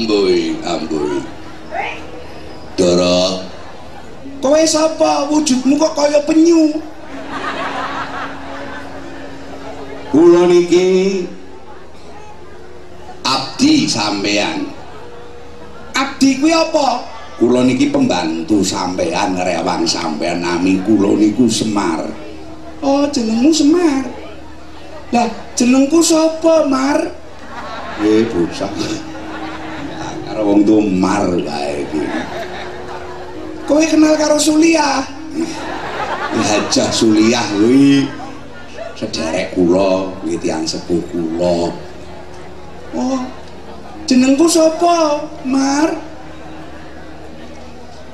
ambuy ambuy Dara kowe sapa? Wujudmu kok kaya penyu? Kula niki abdi sampean abdi kuwi apa? Kula niki pembantu sampean rewang sampean nami kula niku Semar. Oh jenengmu Semar? Lah jenengku sapa, Mar? Eh, bocah. Karo wong tuwa Mar wae iki. Kowe kenal karo Suliah? Hajah Suliah kuwi sederek kula, kuwi tiyang sepuh kula. Oh. Jenengku sapa, Mar?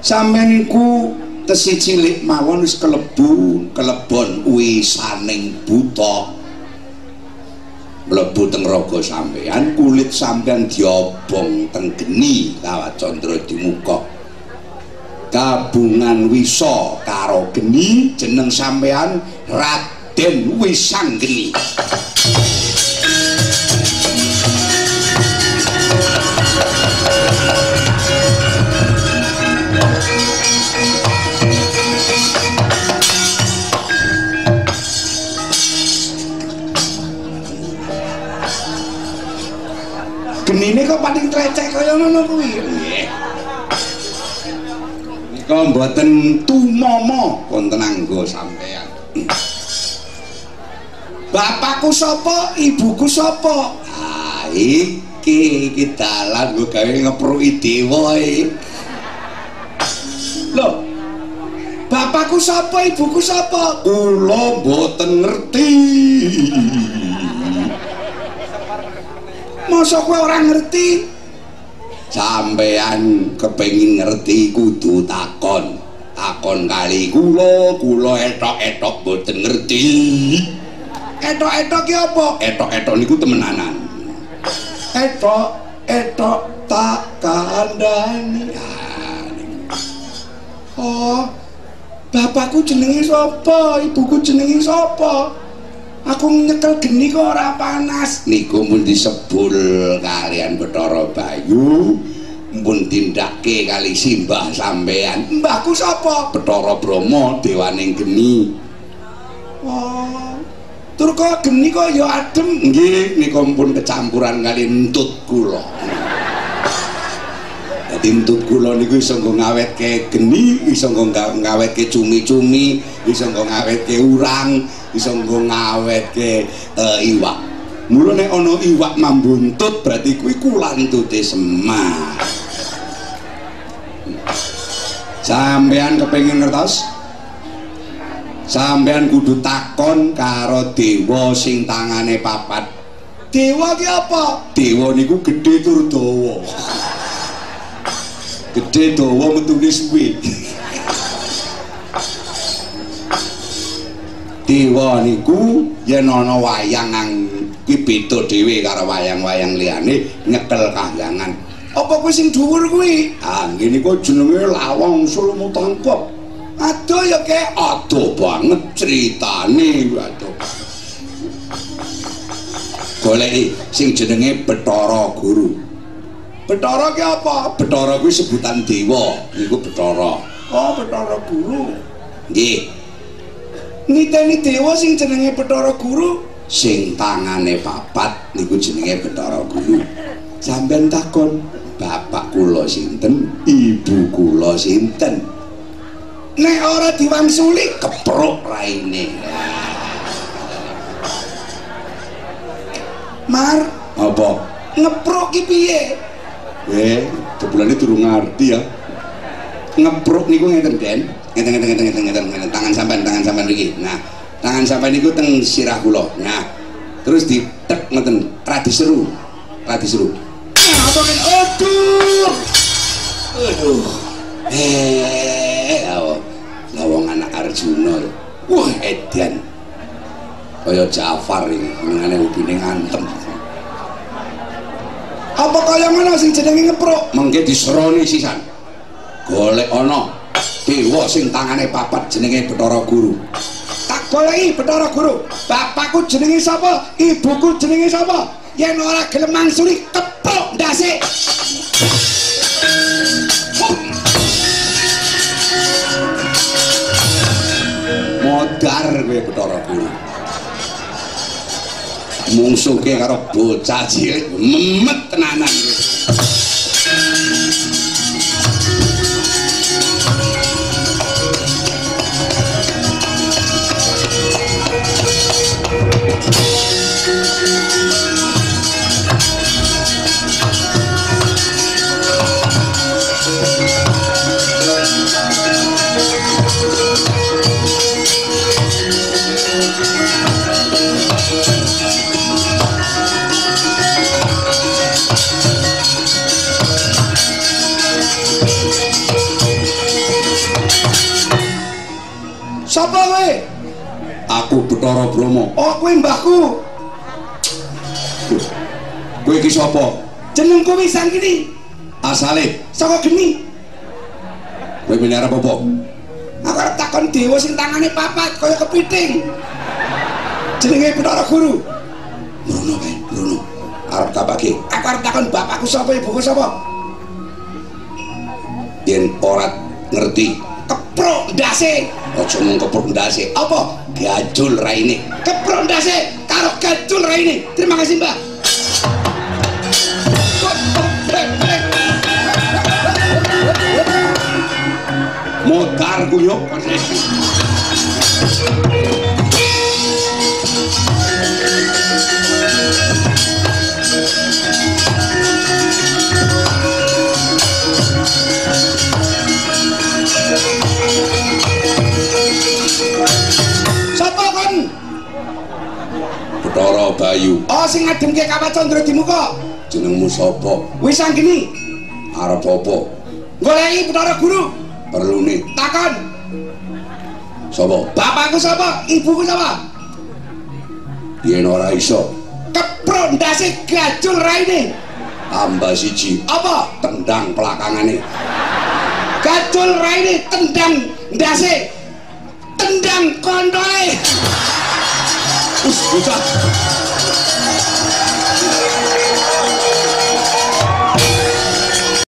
Sampeyan iku tesi cilik mawon wis kelebu, kelebon wisaning buta. Mlebu teng raga sampean kulit sampean diobong teng geni. Kawat candra dimuka gabungan wisa karo geni jeneng sampean Raden Wisanggeni ngono kuwi. Nika mboten tumomo wonten anggo sampean bapakku sapa ibuku sapa? Ah iki iki dalan go gawe ngepruki dewa iki. Lho bapakku sapa ibuku sapa? Kula mboten ngerti. Masa kowe ora ngerti sampean kepengin ngerti kudu takon. Takon kali kula kula etok-etok boten ngerti. Etok-etok ki apa? Etok-etok niku temenanan. Etok-etok tak kandhani. Oh bapakku jenenge sapa? Ibuku jenenge sapa aku nyekel geni kok ora panas. Niku mun disebul kalian Bathara Bayu. Mun tindake kali simbah sampean mbahku sapa? Bathara Brahma dewaning geni. Oh tur kok geni kok ya adem. Nggih niku pun kecampuran kali entut kula dadi entut kula niku iso nggo ngawetke geni iso nggo ngawetke cumi-cumi iso nggo ngawetke urang iso nggo ngawetke uh, iwak. Mula nek ana iwak mambuntut berarti kuwi kulantute Semar. Sampean kepengin ngertos? Sampean kudu takon karo dewa sing tangane papat. Dewa ki apa? Dewa niku gedhe tur Gedhe dawa metune suwe. dewa niku yen ana wayang nang beda dhewe karo wayang-wayang liyane nyekel kahyangan. Apa kuwi sing dhuwur kuwi? Ah ngene kok jenenge lawang sulmu tangkep aduh ya kek aduh banget critane aduh. Goleki sing jenenge Bathara Guru Bathara ki apa? Bathara kuwi sebutan dewa. Niku Bathara oh Bathara Guru. Nggih. Niteni dewa sing jenenge Bathara Guru? Sing tangane papat niku jenenge Bathara Guru. Sampean takon. Bapak kula sinten ibu kula sinten? Nek ora diwangsuli keprok raine. Mar apa? ngeprok ki piye eh jebulane durung ngerti ya. Ngeprok niku ngeten Den ngeten ngeten ngeten ngeten ngeten tangan sampean tangan sampean iki. Nah tangan sampean niku teng sirah kula. Nah terus ditek ngeten radi seru radi seru. Apa aduh! Aduh. Eh lawang anak Arjuna. Wah edian kaya Jafar ini ngene ubine ngantem apa kaya mana sing jenenge ngeprok? Mengke diseroni sisan. Golek ana dewa sing tangane papat jenenge Bathara Guru. Tak goleki Bathara Guru. Bapakku jenenge sapa? Ibuku jenenge sapa? Yen ora gelem mangsuli keprok ndase. Modar kowe Bathara Guru mungsuke karo bocah cilik. Memet tenanan Sapa kowe? Aku Bathara Brahma. Oh, kowe mbahku. Kowe iki sapa? Jenengku wisan kini. Asale saka geni. Kowe meneh arep apa? Aku arep takon dewa sing tangane papat kaya kepiting. Jenenge Bathara Guru. Bruno kae, Bruno. Arep kapake. Aku arep takon bapakku sapa ibuku sapa? Yen ora ngerti keprok ndase. Aja mung keprok ndase. Apa? Gajul raine. Keprok ndase karo gajul raine. Terima kasih mbak. Modar guyok Bayu. Oh sing ngademke Kawat Candra di muka. Jenengmu sapa? Wis anggeni. Arep apa? Goleki Bathara Guru. Perlune. Takon. Sapa? Bapakku sapa? Ibuku sapa? Yen ora iso. Kepro ndase gajul raine. Tambah siji. Apa? Tendang pelakangane. Gajul raine tendang ndase. Tendang kontole. Us bocah.